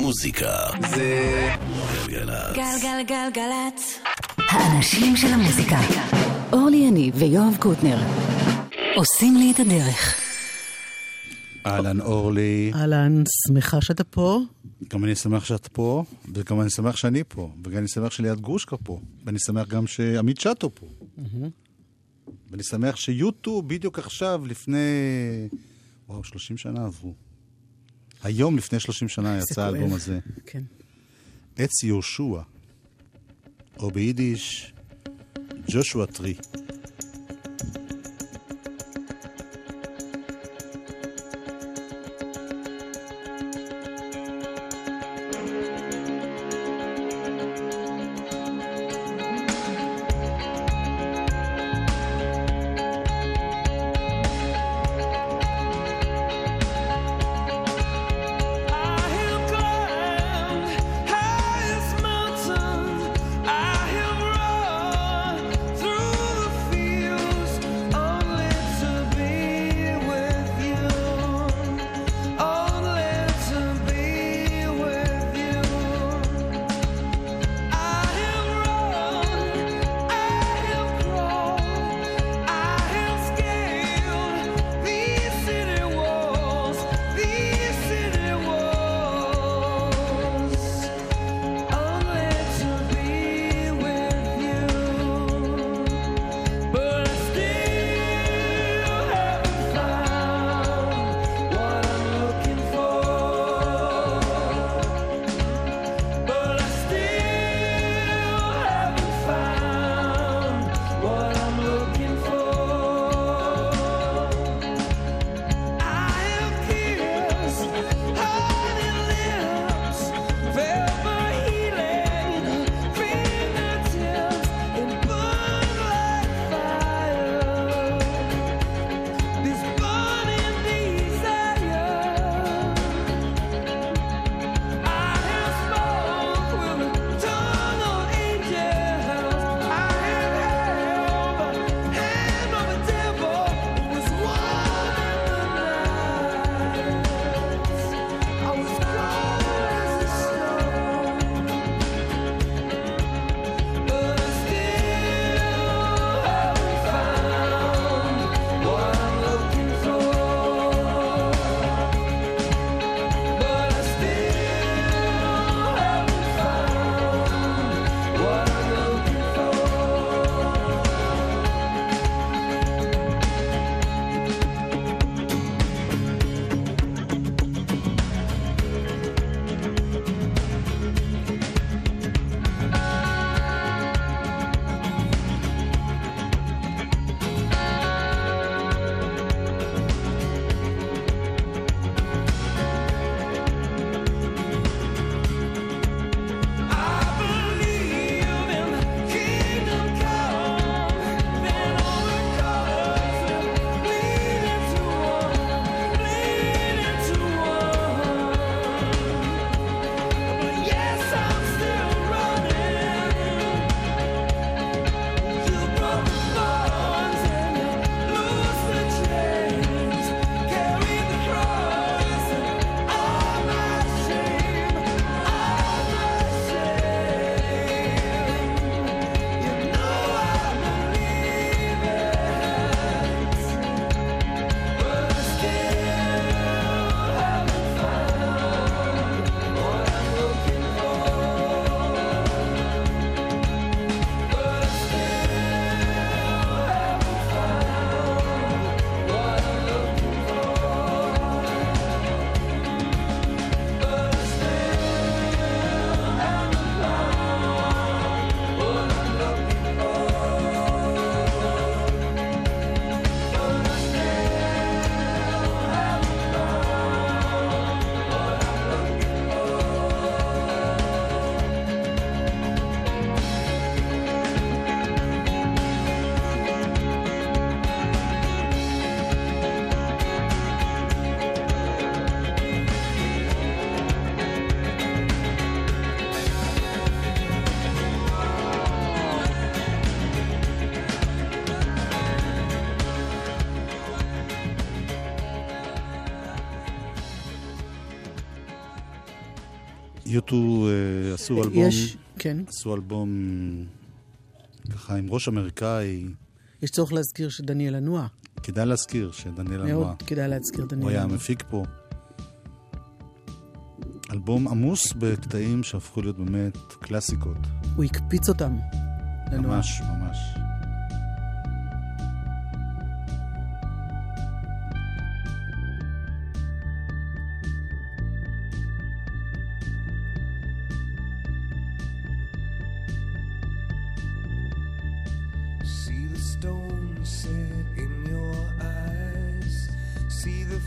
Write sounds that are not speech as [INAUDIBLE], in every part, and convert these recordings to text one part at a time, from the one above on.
מוזיקה זה גלגלצ. גלגלגלגלצ. האנשים של המוזיקה. אורלי יניב ויואב קוטנר. עושים לי את הדרך. אהלן אורלי, אהלן, שמחה שאתה פה. גם אני שמח שאת פה, וגם אני שמח שאני פה, וגם אני שמח שליאת גרושקה פה, ואני שמח גם שעמית שטו פה. ואני שמח שיוטו בדיוק עכשיו, לפני... וואו, 30 שנה עברו. היום לפני 30 שנה יצא האלבום. הזה. כן. עץ יהושע, או ביידיש, ג'ושוע טרי. יוטו אה, עשו אלבום, יש, כן. עשו אלבום ככה עם ראש אמריקאי. יש צורך להזכיר שדניאל הנוע. כדאי להזכיר שדניאל מאוד אמרה, כדאי להזכיר דניאל הוא היה הנוע. המפיק פה. אלבום עמוס בקטעים שהפכו להיות באמת קלאסיקות. הוא הקפיץ אותם. ממש, ממש.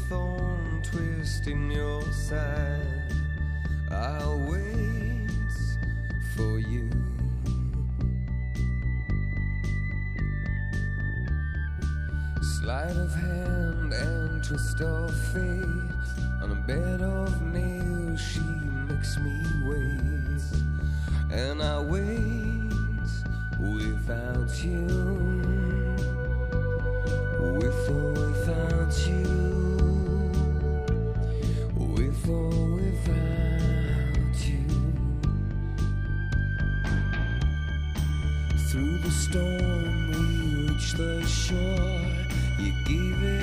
Thorn twist in your side. I'll wait for you. Sleight of hand and twist of fate. On a bed of nails, she makes me wait. And I wait without you. With or without you. The shore. You gave it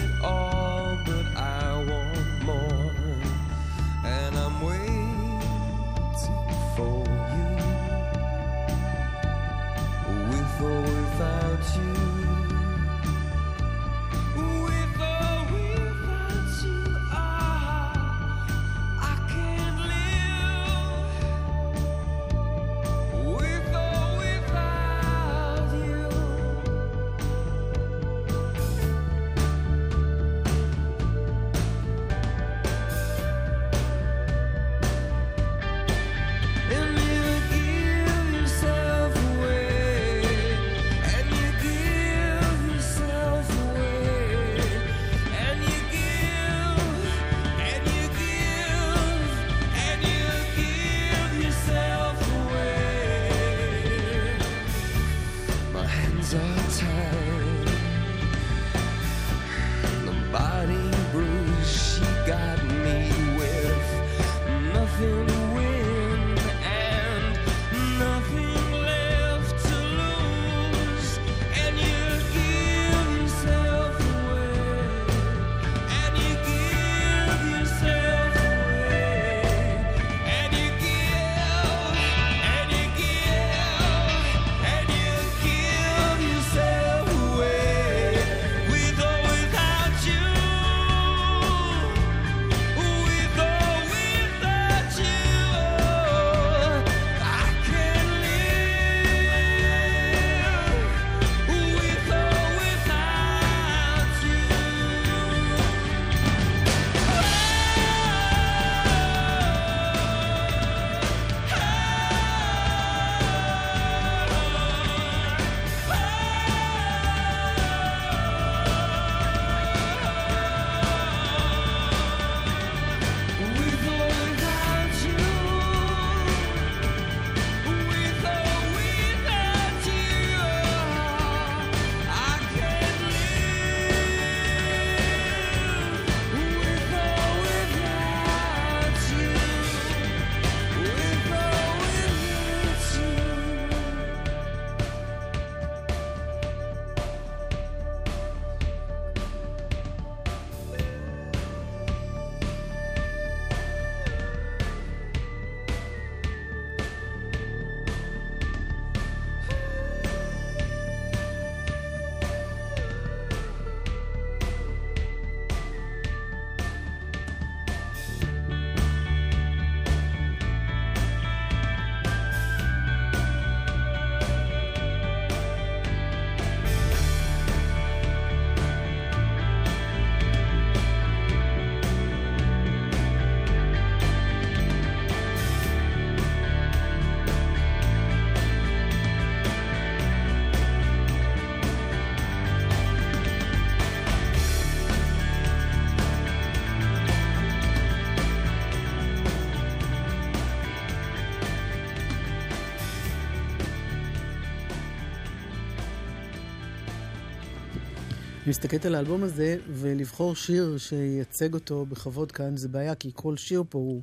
מסתכלת על האלבום הזה, ולבחור שיר שייצג אותו בכבוד כאן זה בעיה, כי כל שיר פה הוא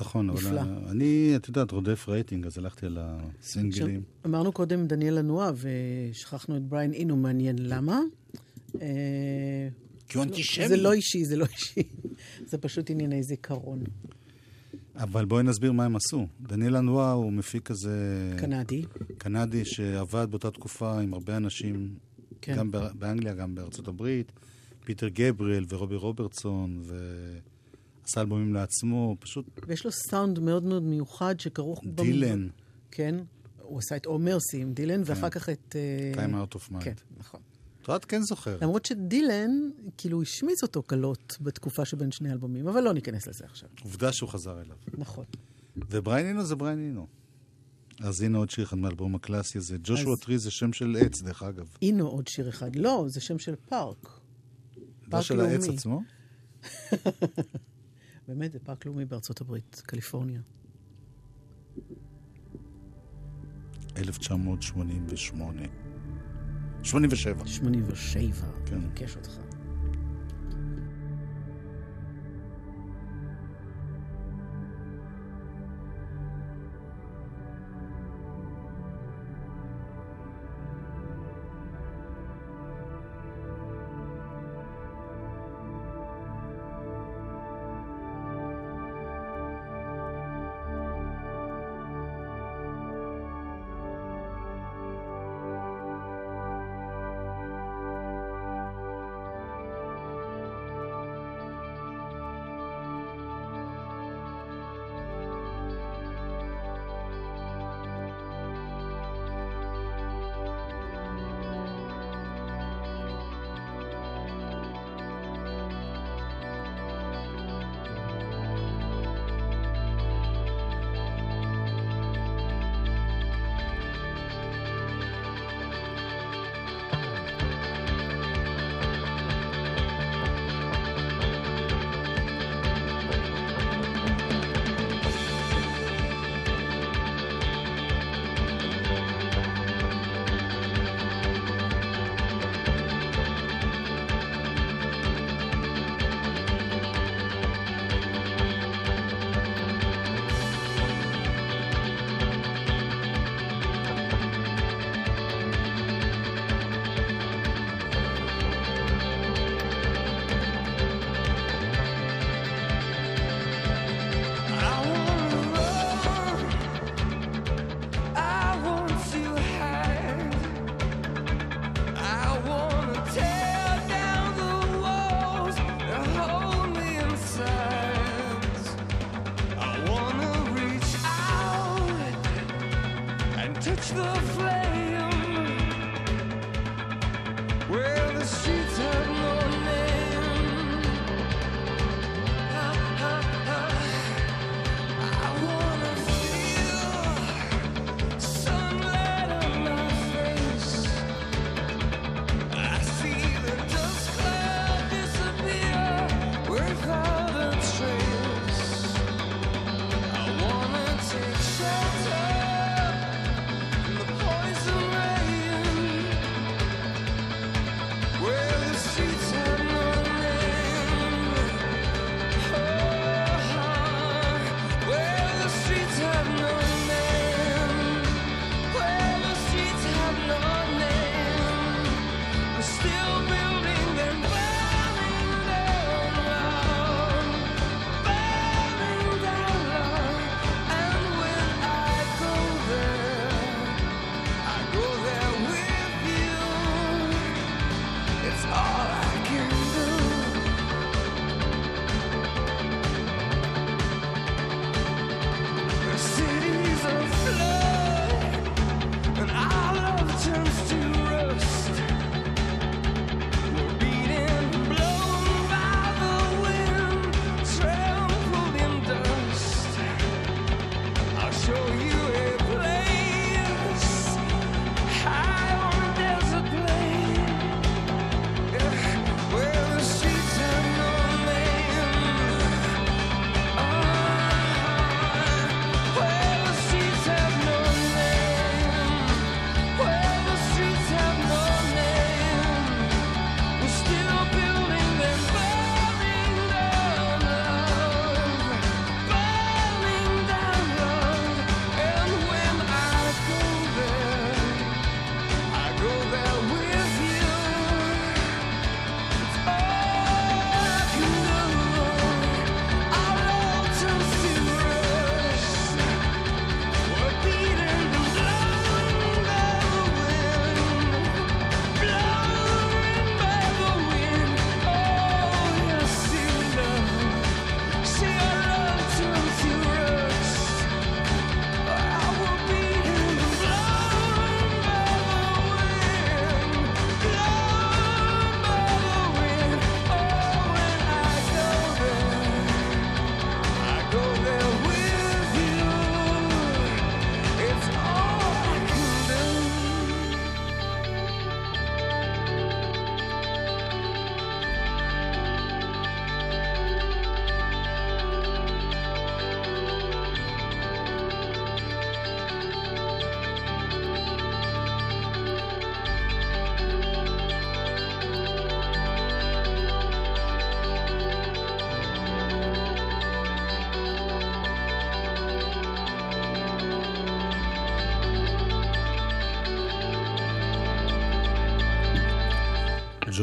נכון, אבל נפלא. אני, את יודעת, רודף רייטינג, אז הלכתי על עכשיו, הסינגלים. אמרנו קודם דניאל לנוע, ושכחנו את בריין אינו, מעניין למה. אה, כי הוא אנטישמי. זה לא אישי, זה לא אישי. [LAUGHS] זה פשוט ענייני זיכרון. אבל בואי נסביר מה הם עשו. דניאל אנואר הוא מפיק כזה... קנדי. קנדי שעבד באותה תקופה עם הרבה אנשים, כן. גם בא- באנגליה, גם בארצות הברית, פיטר גבריאל ורובי רוברטסון, ועשה אלבומים לעצמו, פשוט ויש לו סאונד מאוד מאוד מיוחד שכרוך... במ- דילן, כן. הוא עשה את או מרסי עם דילן, ואחר כך את... Time Out of Mind. כן, נכון. את כן זוכר. למרות שדילן, כאילו, השמיץ אותו קלות בתקופה שבין שני אלבומים, אבל לא ניכנס לזה עכשיו. עובדה שהוא חזר אליו. נכון. ובריין אינו זה בריין אינו. אז הנה עוד שיר אחד מהאלבום הקלאסי הזה. Joshua אז- Tree זה שם של עץ, דרך אגב. אינו עוד שיר אחד. לא, זה שם של פארק. לא פארק של העץ לאומי. עצמו? [LAUGHS] באמת, זה פארק לאומי בארצות הברית, קליפורניה. 1988. 87. 87, כן. מבקש אותך.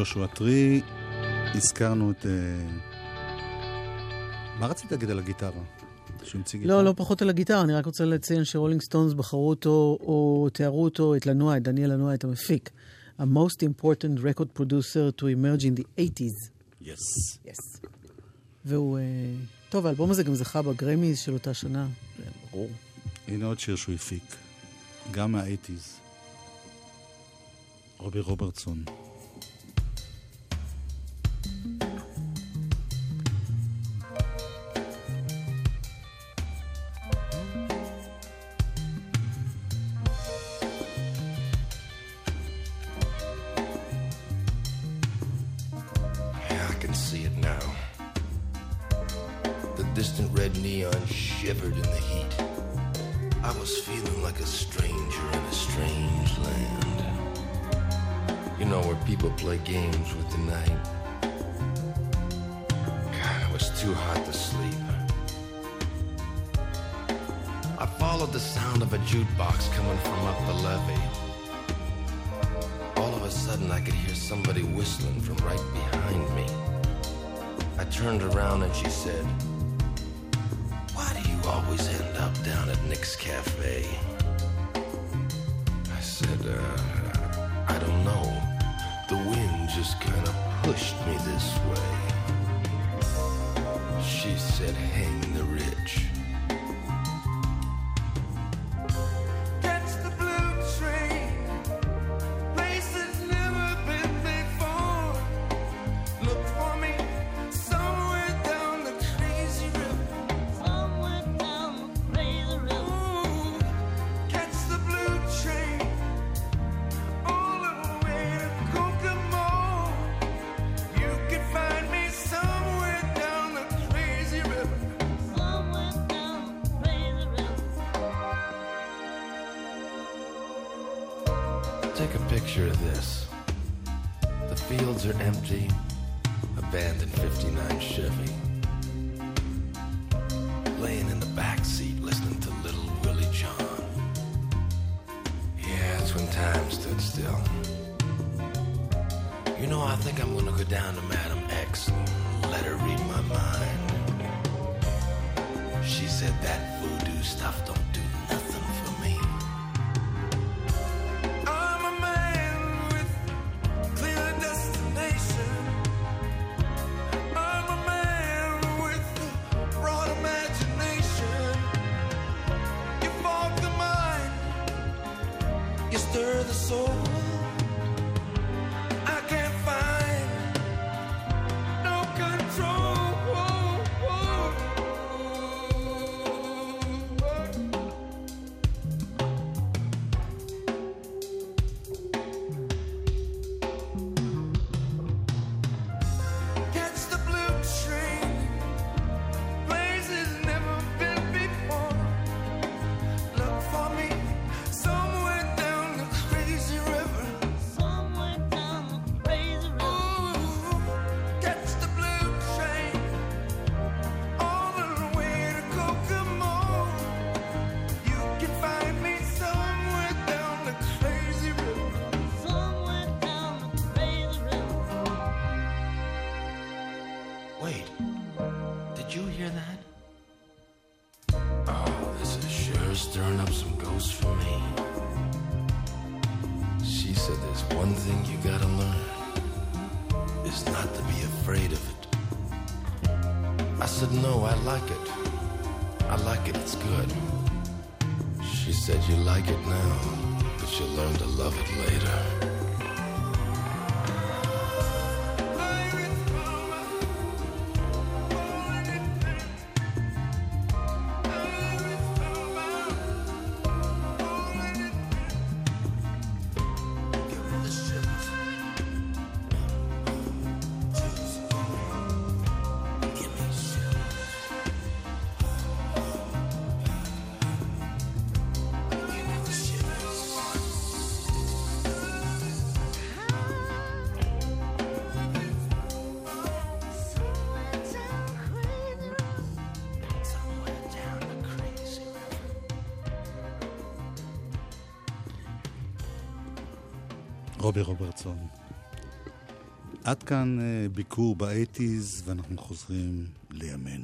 Joshua Tree, הזכרנו את... אה, מה רצית להגיד על הגיטרה? גיטרה? לא, לא פחות על הגיטרה, אני רק רוצה לציין שרולינג סטון בחרו אותו, או תיארו אותו, את לנואה, את דניאל לנואה, את המפיק. ה most important record producer to emerge in the 80's. Yes. Yes. והוא... אה, טוב, האלבום הזה גם זכה בגרמיז של אותה שנה, ברור. הנה עוד שיר שהוא הפיק, גם מהאייטיז. רובי רוברטסון. Shivered in the heat. I was feeling like a stranger in a strange land. You know, where people play games with the night. God, it was too hot to sleep. I followed the sound of a jukebox coming from up the levee. All of a sudden, I could hear somebody whistling from right behind me. I turned around and she said, always end up down at Nick's Cafe? I said, uh, I don't know. The wind just kind of pushed me this way. She said, Hang the rich. Gonna go down to Madam X let her read my mind. She said that voodoo stuff don't do nothing for me. I'm a man with clear destination. I'm a man with broad imagination. You fog the mind, you stir the soul. רובי רוברטסון. עד כאן אה, ביקור באייטיז, ואנחנו חוזרים לימינו.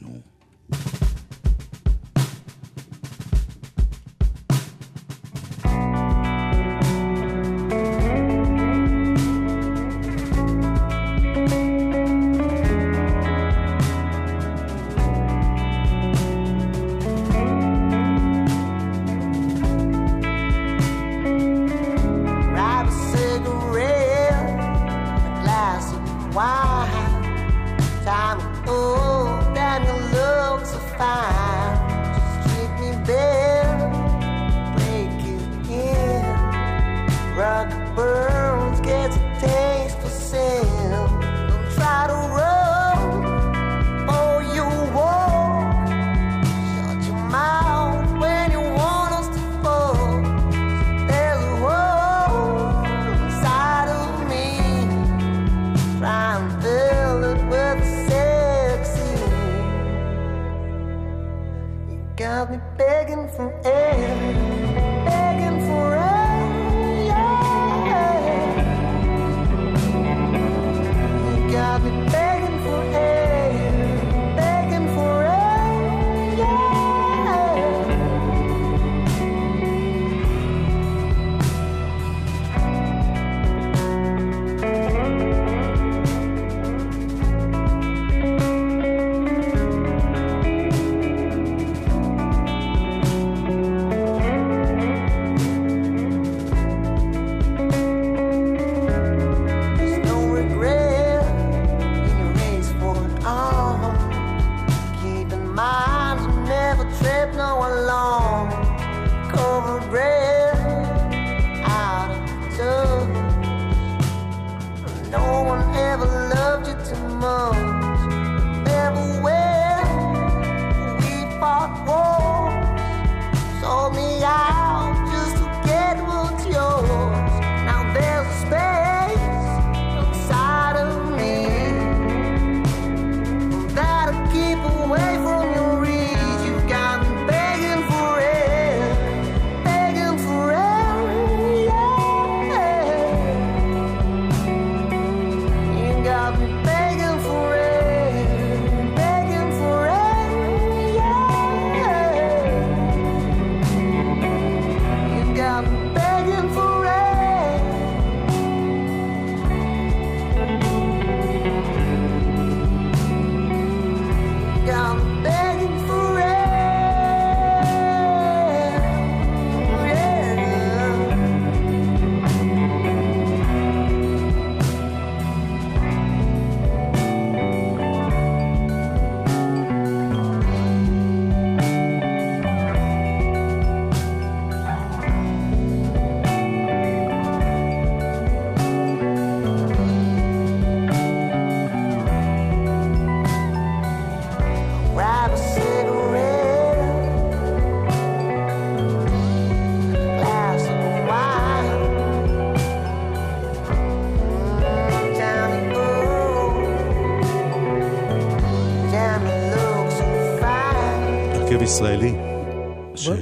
ישראלי,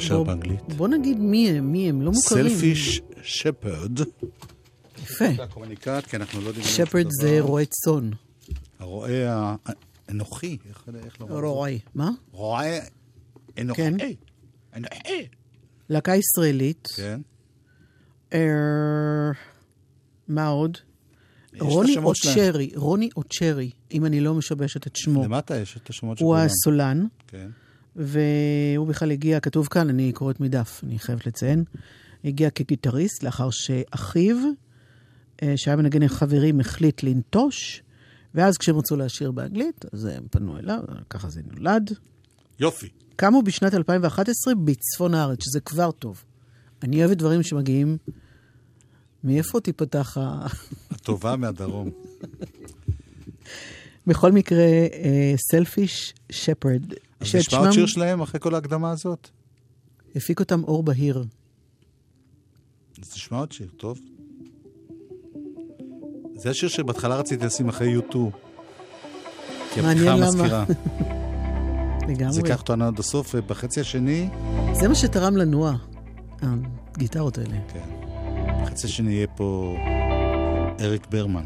בוא- באנגלית. בוא נגיד מי הם, מי הם, לא מוכרים. סלפיש שפרד. יפה. לא. שפרד זה רועה צאן. הרועה האנוכי, איך לומר? את זה? רועה. מה? רועה אנוכי. כן. אנוכי. להקה ישראלית. כן. אה, מה עוד? רוני. אוצ'רי, רוני אוצ'רי, אם אני לא משבשת את שמו. למטה יש את השמות של הוא כולם. הסולן, כן. והוא בכלל הגיע, כתוב כאן, אני קוראת מדף, אני חייבת לציין, הגיע כגיטריסט לאחר שאחיו, אה, שהיה מנגן עם חברים, החליט לנטוש, ואז כשהם רצו לשיר באנגלית, אז הם פנו אליו, ככה זה נולד. יופי. קמו בשנת 2011 בצפון הארץ, שזה כבר טוב. אני אוהבת דברים שמגיעים... מאיפה תיפתח ה... הטובה מהדרום. [LAUGHS] בכל מקרה, סלפיש שפרד, אז נשמע עוד שיר שלהם אחרי כל ההקדמה הזאת? הפיק אותם אור בהיר. אז נשמע עוד שיר, טוב? זה השיר שבהתחלה רציתי לשים אחרי יוטו. כי מעניין הפתיחה למה. מזכירה. [LAUGHS] זה לגמרי. ייקח אותנו עד הסוף, ובחצי השני, זה מה שתרם לנועה, הגיטרות האלה. כן. בחצי השני יהיה פה אריק ברמן.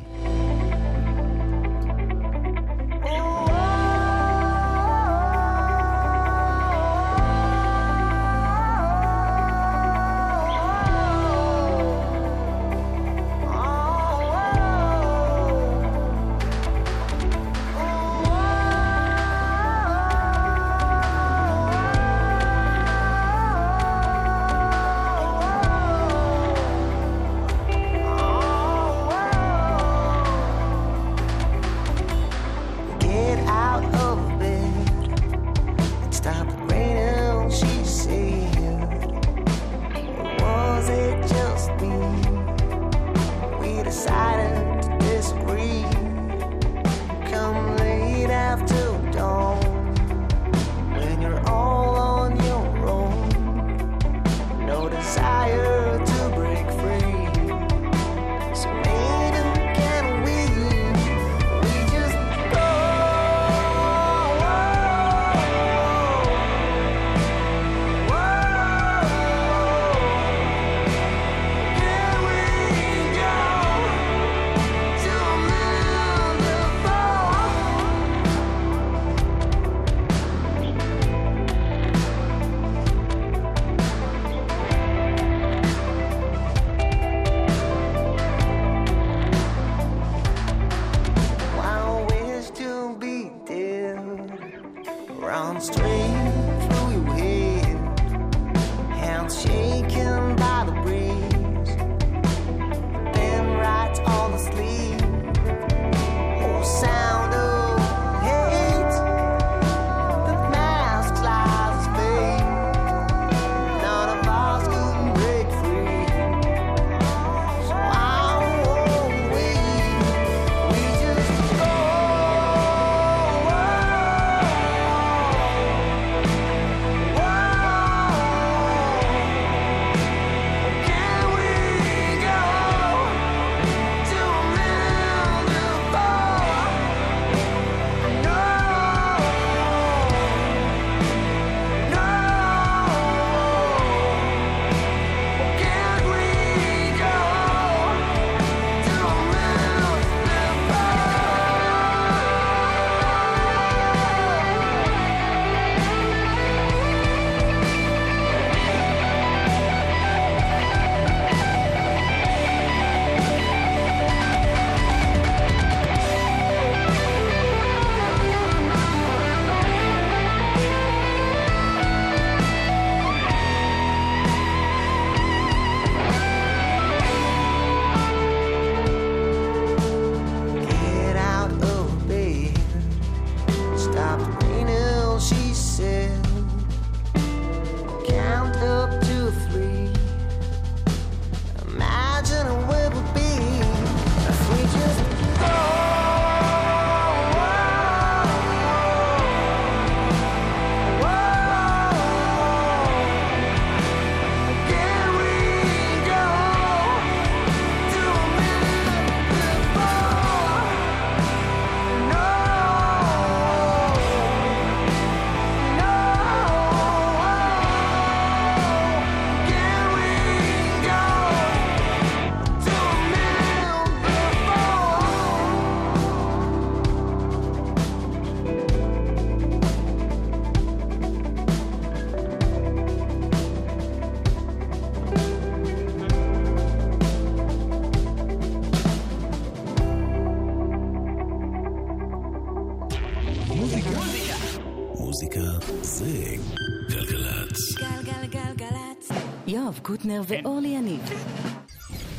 קוטנר ואורלי יניב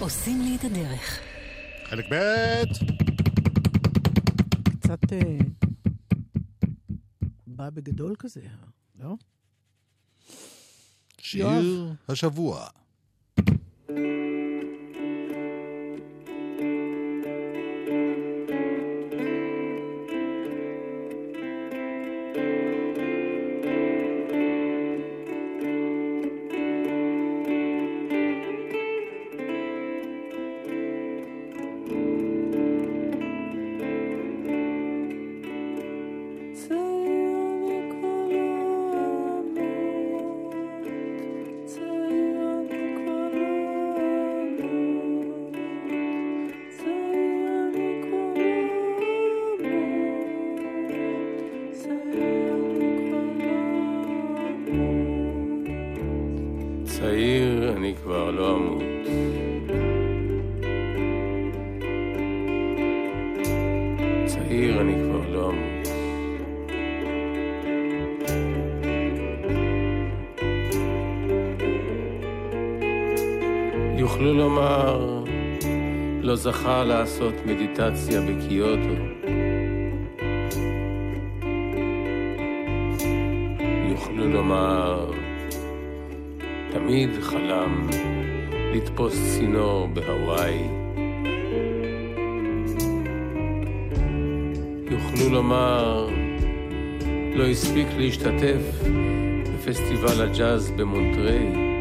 עושים לי את הדרך. חלק ב' קצת אה, בא בגדול כזה, לא? שיר יואב. השבוע. אפשר לעשות מדיטציה בקיוטו. יוכלו לומר, תמיד חלם לתפוס צינור בהוואי. יוכלו לומר, לא הספיק להשתתף בפסטיבל הג'אז במונטריי.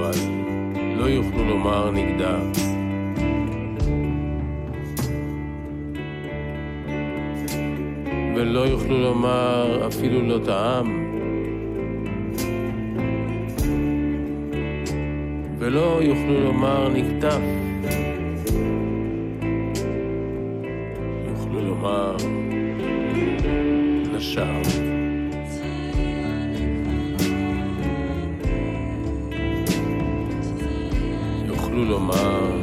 אבל לא יוכלו לומר נגדה. ולא יוכלו לומר אפילו לא טעם. ולא יוכלו לומר נקטף. יוכלו לומר נשאר. Lulomar.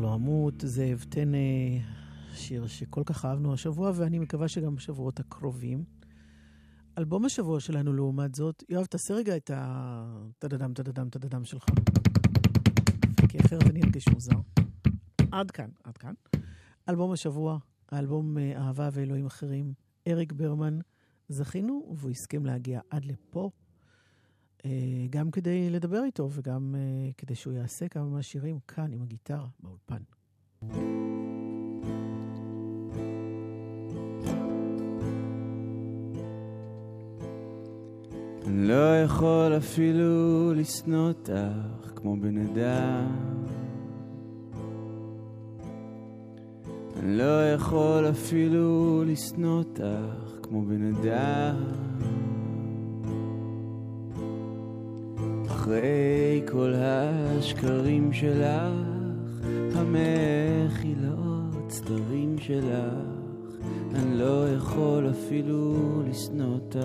לא אמות, זאב טנא, שיר שכל כך אהבנו השבוע, ואני מקווה שגם בשבועות הקרובים. אלבום השבוע שלנו, לעומת זאת, יואב, תעשה רגע את ה... טדדם, טדדם, טדדם שלך. כי אחרת אני ארגיש מוזר. עד כאן, עד כאן. אלבום השבוע, האלבום אה, אהבה ואלוהים אחרים, אריק ברמן. זכינו, והוא הסכים להגיע עד לפה. גם כדי לדבר איתו וגם אה, כדי שהוא יעשה כמה מהשירים כאן עם הגיטרה באולפן. אני לא יכול אפילו לשנוא אותך כמו בן אדם. אני לא יכול אפילו לשנוא אותך כמו בן אדם. אחרי כל השקרים שלך, המחילות, סתרים שלך, אני לא יכול אפילו לשנוא אותך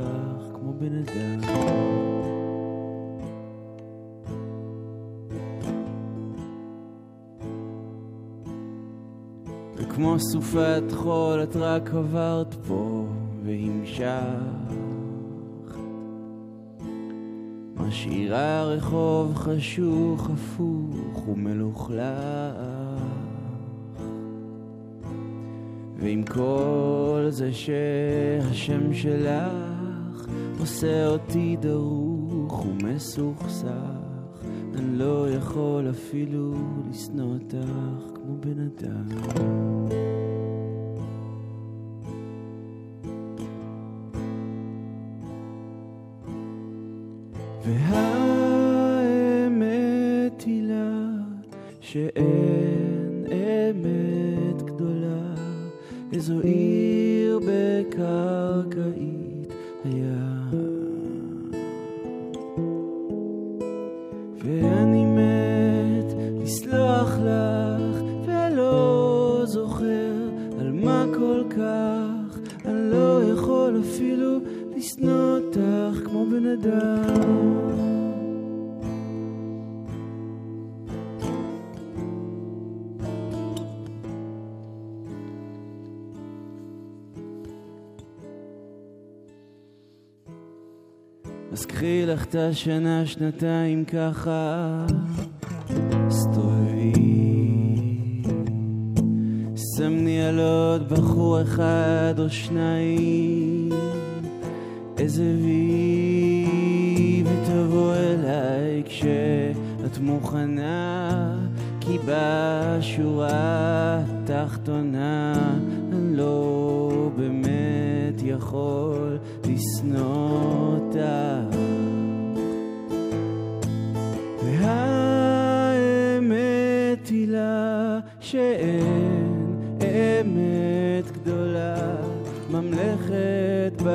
כמו בן אדם. וכמו סופת חול את רק עברת פה והמשכת משאירה רחוב חשוך, הפוך ומלוכלך. ועם כל זה שהשם שלך עושה אותי דרוך ומסוכסך אני לא יכול אפילו לשנוא אותך כמו בן אדם יכול אפילו לשנוא אותך כמו בן אדם אז קחי לך את השנה, שנתיים ככה, סתובבי. סמני על עוד בחור אחד או שניים, וי, ותבוא אליי כשאת מוכנה, כי בשורה התחתונה אני לא באמת יכול לשנוא אותך. והאמת היא לה שאין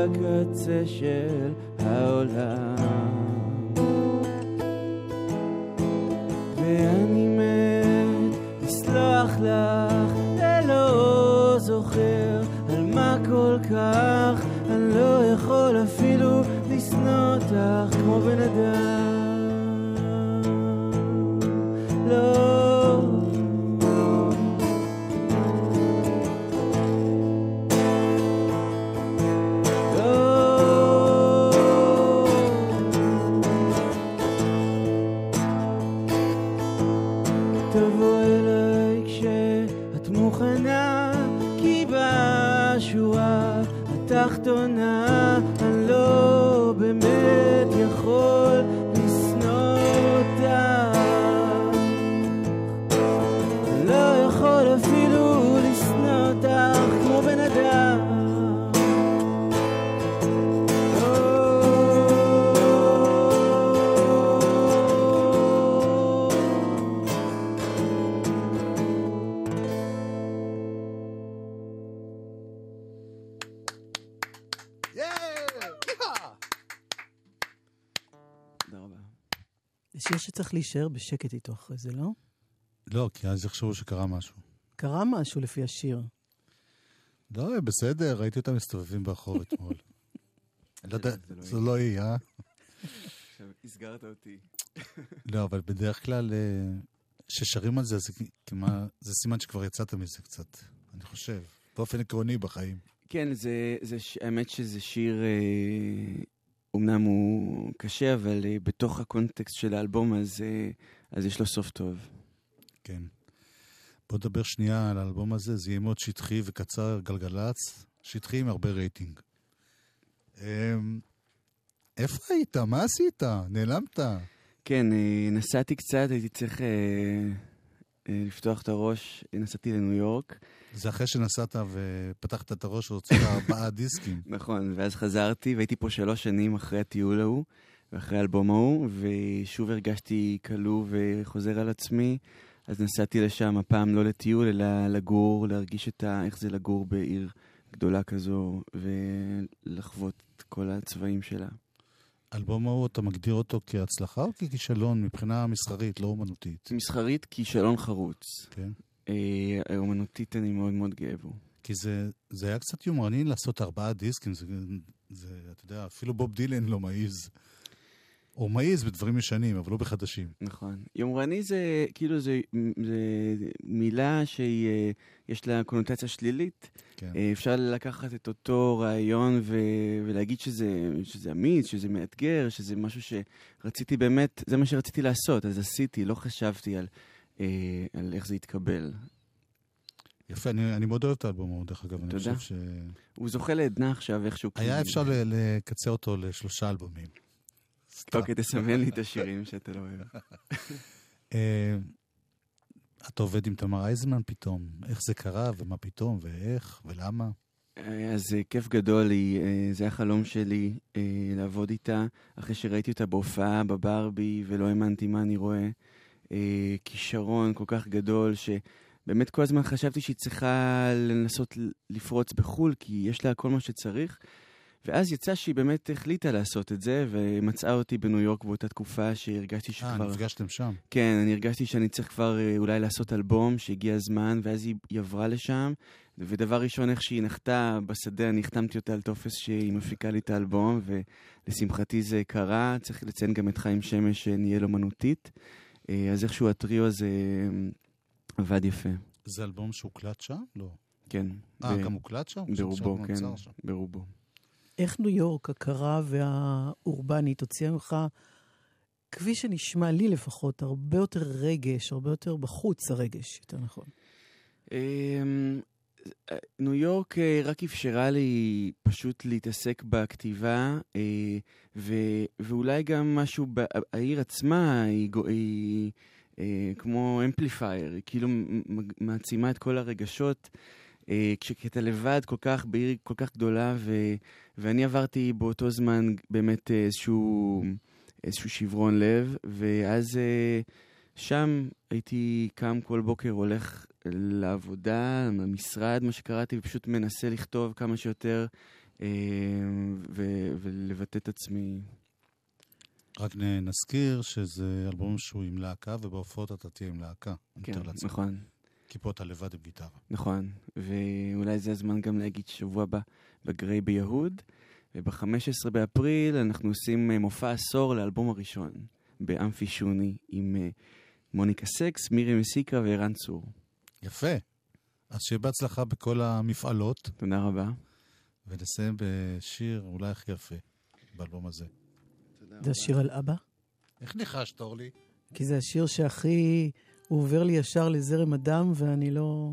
בקצה של העולם. ואני מת לסלוח לך ולא זוכר על מה כל כך אני לא יכול אפילו לשנוא אותך כמו בן זה שצריך להישאר בשקט איתו אחרי זה, לא? לא, כי אז יחשבו שקרה משהו. קרה משהו לפי השיר. לא, בסדר, ראיתי אותם מסתובבים ברחוב [LAUGHS] אתמול. לא יודע, זו לא היא, אה? עכשיו הסגרת אותי. לא, אבל בדרך כלל, אה, כששרים על זה, זה זה סימן שכבר יצאת מזה קצת. אני חושב, באופן עקרוני בחיים. כן, זה, זה, האמת שזה שיר, אה, אומנם הוא קשה, אבל אה, בתוך הקונטקסט של האלבום, אז, אה, אז יש לו סוף טוב. כן. בוא נדבר שנייה על האלבום הזה, זה יהיה מאוד שטחי וקצר, גלגלצ, שטחי עם הרבה רייטינג. אמ, איפה היית? מה עשית? נעלמת. כן, אה, נסעתי קצת, הייתי צריך לפתוח את הראש, נסעתי לניו יורק. זה אחרי שנסעת ופתחת את הראש והוצאת [LAUGHS] ארבעה דיסקים. נכון, ואז חזרתי, והייתי פה שלוש שנים אחרי הטיול ההוא, ואחרי האלבום ההוא, ושוב הרגשתי כלוא וחוזר על עצמי. אז נסעתי לשם, הפעם לא לטיול, אלא לגור, להרגיש את ה... איך זה לגור בעיר גדולה כזו, ולחוות את כל הצבעים שלה. האלבום ההוא, אתה מגדיר אותו כהצלחה או ככישלון מבחינה מסחרית, לא אומנותית? מסחרית, כישלון חרוץ. כן. אה, אומנותית אני מאוד מאוד גאה בו. כי זה, זה היה קצת יומרני לעשות ארבעה דיסקים, זה, זה, אתה יודע, אפילו בוב דילן לא מעז. או מעז בדברים ישנים, אבל לא בחדשים. נכון. יומרני זה כאילו זה, זה מילה שהיא, אה, לה קונוטציה שלילית. כן. אה, אפשר לקחת את אותו רעיון ו, ולהגיד שזה, שזה אמיץ, שזה מאתגר, שזה משהו שרציתי באמת, זה מה שרציתי לעשות, אז עשיתי, לא חשבתי על, אה, על איך זה יתקבל. יפה, אני, אני מאוד אוהב את האלבום ההוא, דרך אגב. אני תודה. חושב ש... הוא זוכה לעדנה עכשיו איכשהו. היה. אפשר לקצר אותו לשלושה אלבומים. סתם. אוקיי, תסמן לי את השירים שאתה לא אוהב. [LAUGHS] אה, אתה עובד עם תמר אייזמן פתאום, איך זה קרה ומה פתאום ואיך ולמה? אה, אז אה, כיף גדול זה היה חלום שלי לעבוד איתה, אחרי שראיתי אותה בהופעה בברבי ולא האמנתי מה אני רואה. אה, כישרון כל כך גדול, שבאמת כל הזמן חשבתי שהיא צריכה לנסות לפרוץ בחו"ל, כי יש לה כל מה שצריך. ואז יצא שהיא באמת החליטה לעשות את זה, ומצאה אותי בניו יורק באותה תקופה שהרגשתי אה, שכבר... נפגשתם שם. כן, אני הרגשתי שאני צריך כבר אה, אולי לעשות אלבום, שהגיע הזמן, ואז היא, היא עברה לשם, ודבר ראשון, איך שהיא נחתה בשדה, אני החתמתי אותה על טופס שהיא מפיקה לי את האלבום, ולשמחתי זה קרה, צריך לציין גם את חיים שמש שניהל אומנותית, אה, אז איכשהו הטריו הזה אה, עבד יפה. זה אלבום שהוקלט שם? לא. כן. אה, ב- גם הוקלט שם? ברובו, כן, שם. ברובו. איך ניו יורק הקרה והאורבנית הוציאה ממך, כפי שנשמע לי לפחות, הרבה יותר רגש, הרבה יותר בחוץ הרגש, יותר נכון. אמ, ניו יורק אה, רק אפשרה לי פשוט להתעסק בכתיבה, אה, ו- ואולי גם משהו, ב- העיר עצמה היא, היא אה, כמו אמפליפייר, היא כאילו מעצימה את כל הרגשות. אה, כשאתה לבד כל כך, בעיר כל כך גדולה, ו- ואני עברתי באותו זמן באמת איזשהו, איזשהו שברון לב, ואז אה, שם הייתי קם כל בוקר, הולך לעבודה, למשרד, מה שקראתי, ופשוט מנסה לכתוב כמה שיותר אה, ו- ולבטא את עצמי. רק נזכיר שזה אלבום שהוא עם להקה, ובהופעות אתה תהיה עם להקה. כן. נכון, כי פה אתה לבד עם גיטרה. נכון. ואולי זה הזמן גם להגיד שבוע הבא בגריי ביהוד, וב-15 באפריל אנחנו עושים אה, מופע עשור לאלבום הראשון, באמפי שוני, עם אה, מוניקה סקס, מירי מסיקה וערן צור. יפה. אז שיהיה בהצלחה בכל המפעלות, תודה רבה. ונסיים בשיר אולי הכי יפה באלבום הזה. זה השיר על אבא, איך ניחשת, אורלי? כי זה השיר שהכי... הוא עובר לי ישר לזרם הדם, ואני לא...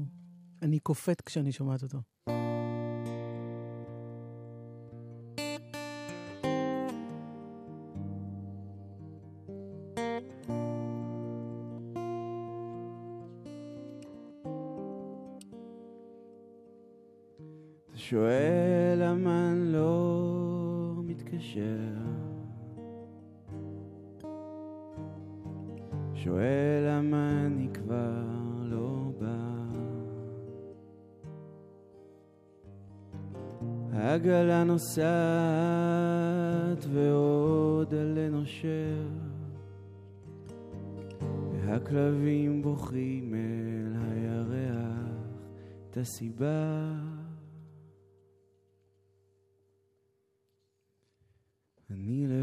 אני קופאת כשאני שומעת אותו.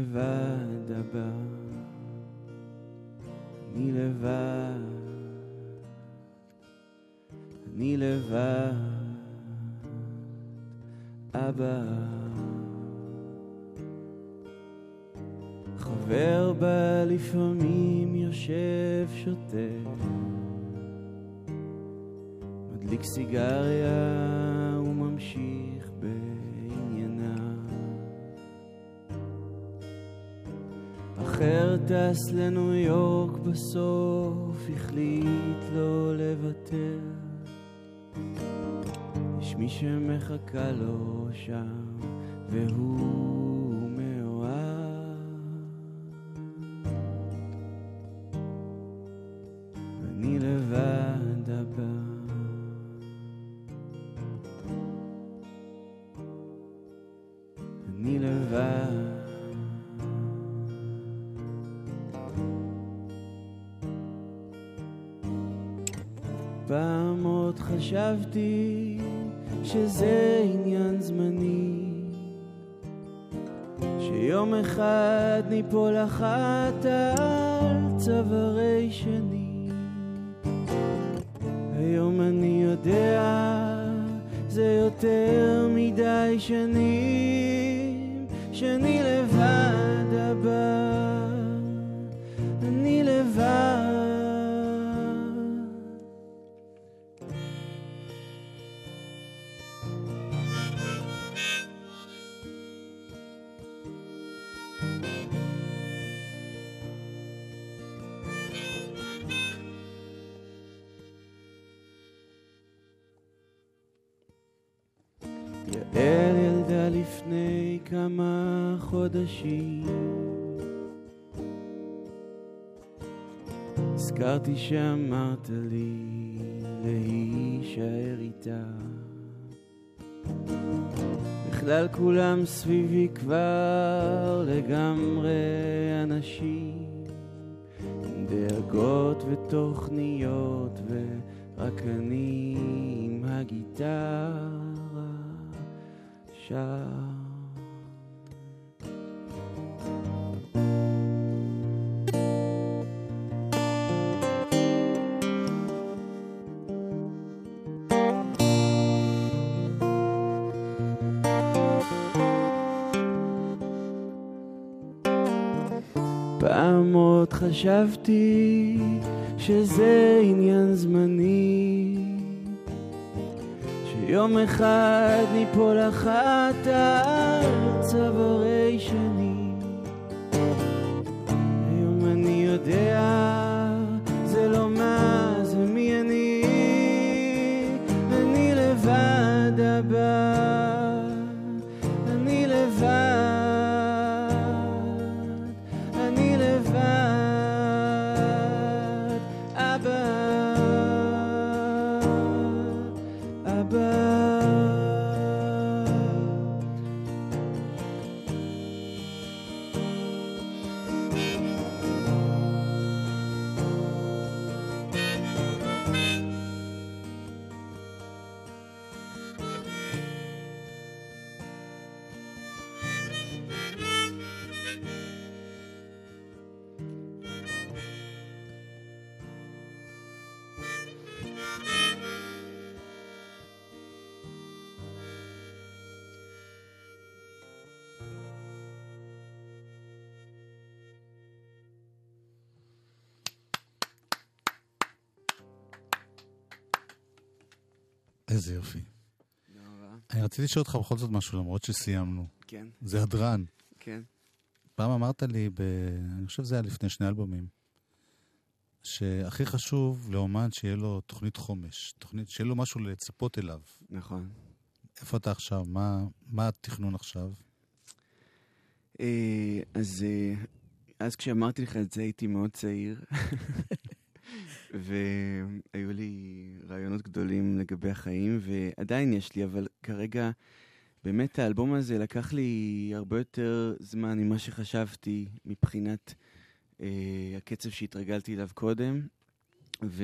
לבד הבא, אני לבד, אני לבד, אבא. חבר בה לפעמים יושב שותה, מדליק סיגריה וממשיך אחר טס לניו יורק בסוף, החליט לא לוותר. יש מי שמחכה לו שם, והוא יעל ילדה לפני כמה חודשים. הזכרתי שאמרת לי להישאר איתה. בכלל כולם סביבי כבר לגמרי אנשים. עם דאגות ותוכניות ורק אני עם הגיטרה פעם עוד חשבתי שזה עניין זמני שיום אחד ניפול אחת על צווארי שני היום אני יודע איזה יופי. אני רציתי לשאול אותך בכל זאת משהו, למרות שסיימנו. כן, זה הדרן. כן. פעם אמרת לי, ב... אני חושב שזה היה לפני שני אלבומים, שהכי חשוב לאומן שיהיה לו תוכנית חומש, תוכנית, שיהיה לו משהו לצפות אליו. נכון. איפה אתה עכשיו? מה, מה התכנון עכשיו? אה, אז אה, אז כשאמרתי לך את זה הייתי מאוד צעיר, [LAUGHS] והיו לי רעיונות גדולים לגבי החיים, ועדיין יש לי, אבל כרגע באמת האלבום הזה לקח לי הרבה יותר זמן ממה שחשבתי מבחינת אה, הקצב שהתרגלתי אליו קודם, ו...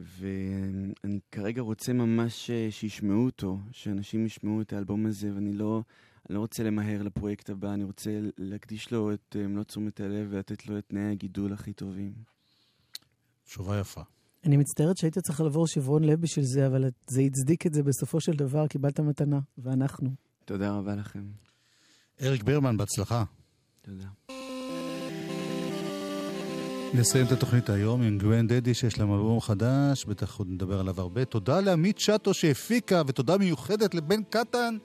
ואני כרגע רוצה ממש אה, שישמעו אותו, שאנשים ישמעו את האלבום הזה, ואני לא, לא רוצה למהר לפרויקט הבא, אני רוצה להקדיש לו את אה, מלוא תשומת הלב ולתת לו את תנאי הגידול הכי טובים. תשובה יפה. אני מצטערת שהיית צריך לעבור שברון לב בשביל זה, אבל זה הצדיק את זה בסופו של דבר, קיבלת מתנה, ואנחנו. תודה רבה לכם. אריק ברמן, בהצלחה. תודה. נסיים את התוכנית היום עם גרנדדי שיש להם אלבום חדש, בטח עוד נדבר עליו הרבה. תודה לעמית שטו שהפיקה, ותודה מיוחדת לבן קטן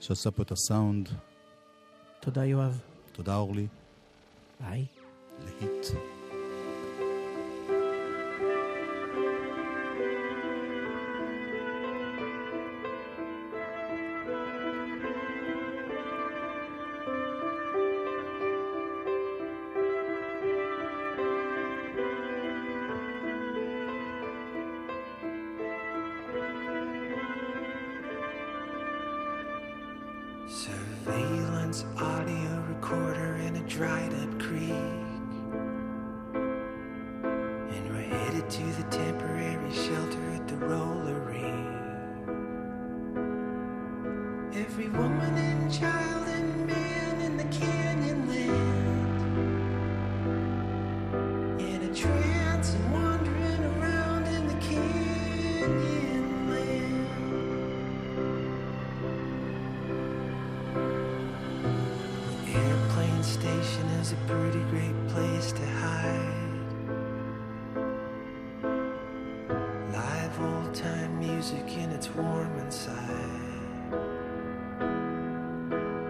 שעשה פה את הסאונד. תודה, יואב. תודה אורלי. ביי. להיט. I music and it's warm inside.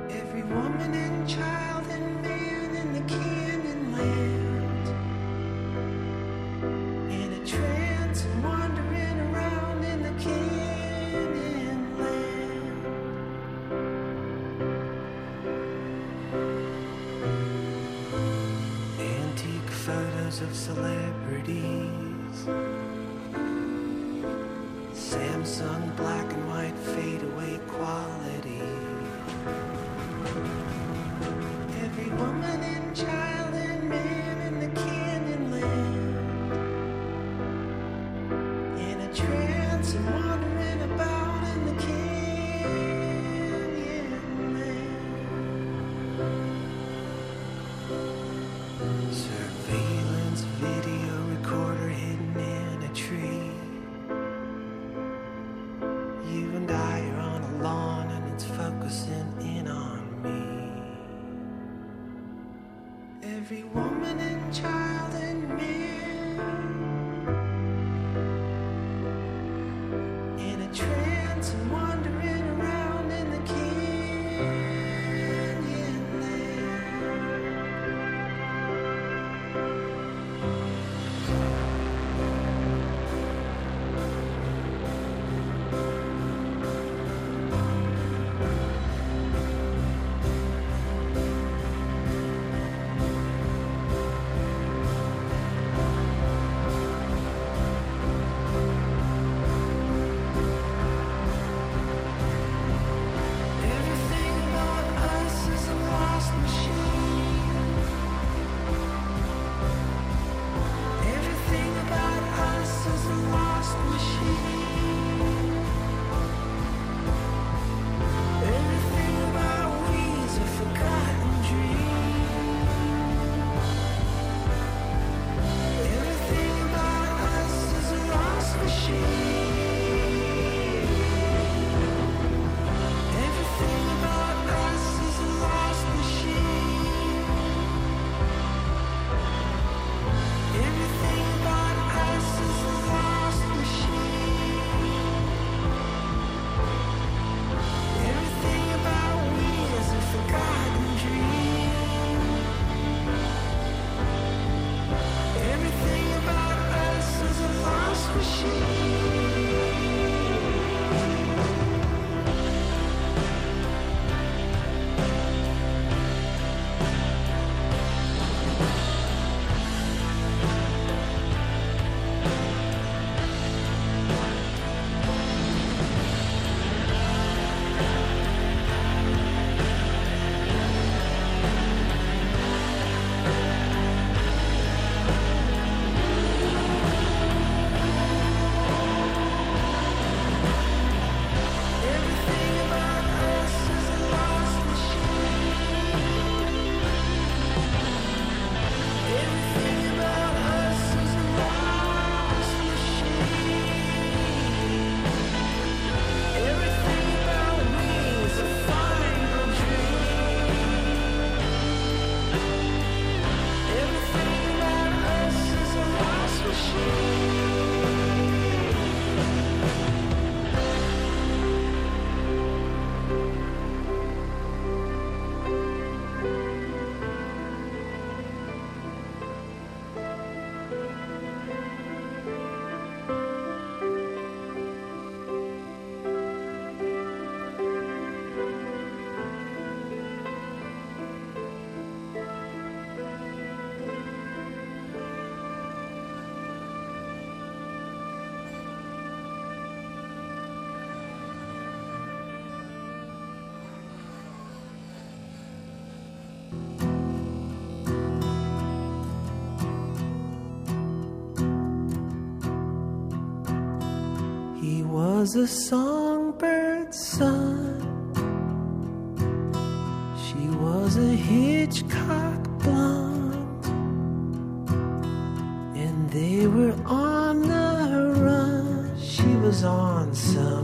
Every woman and child and man in the canyon land. In a trance and wandering around in the canyon land. Antique photos of celebrities. Samsung black and white fade away quality. Every woman the songbird's son. She was a Hitchcock blonde, and they were on the run. She was on some.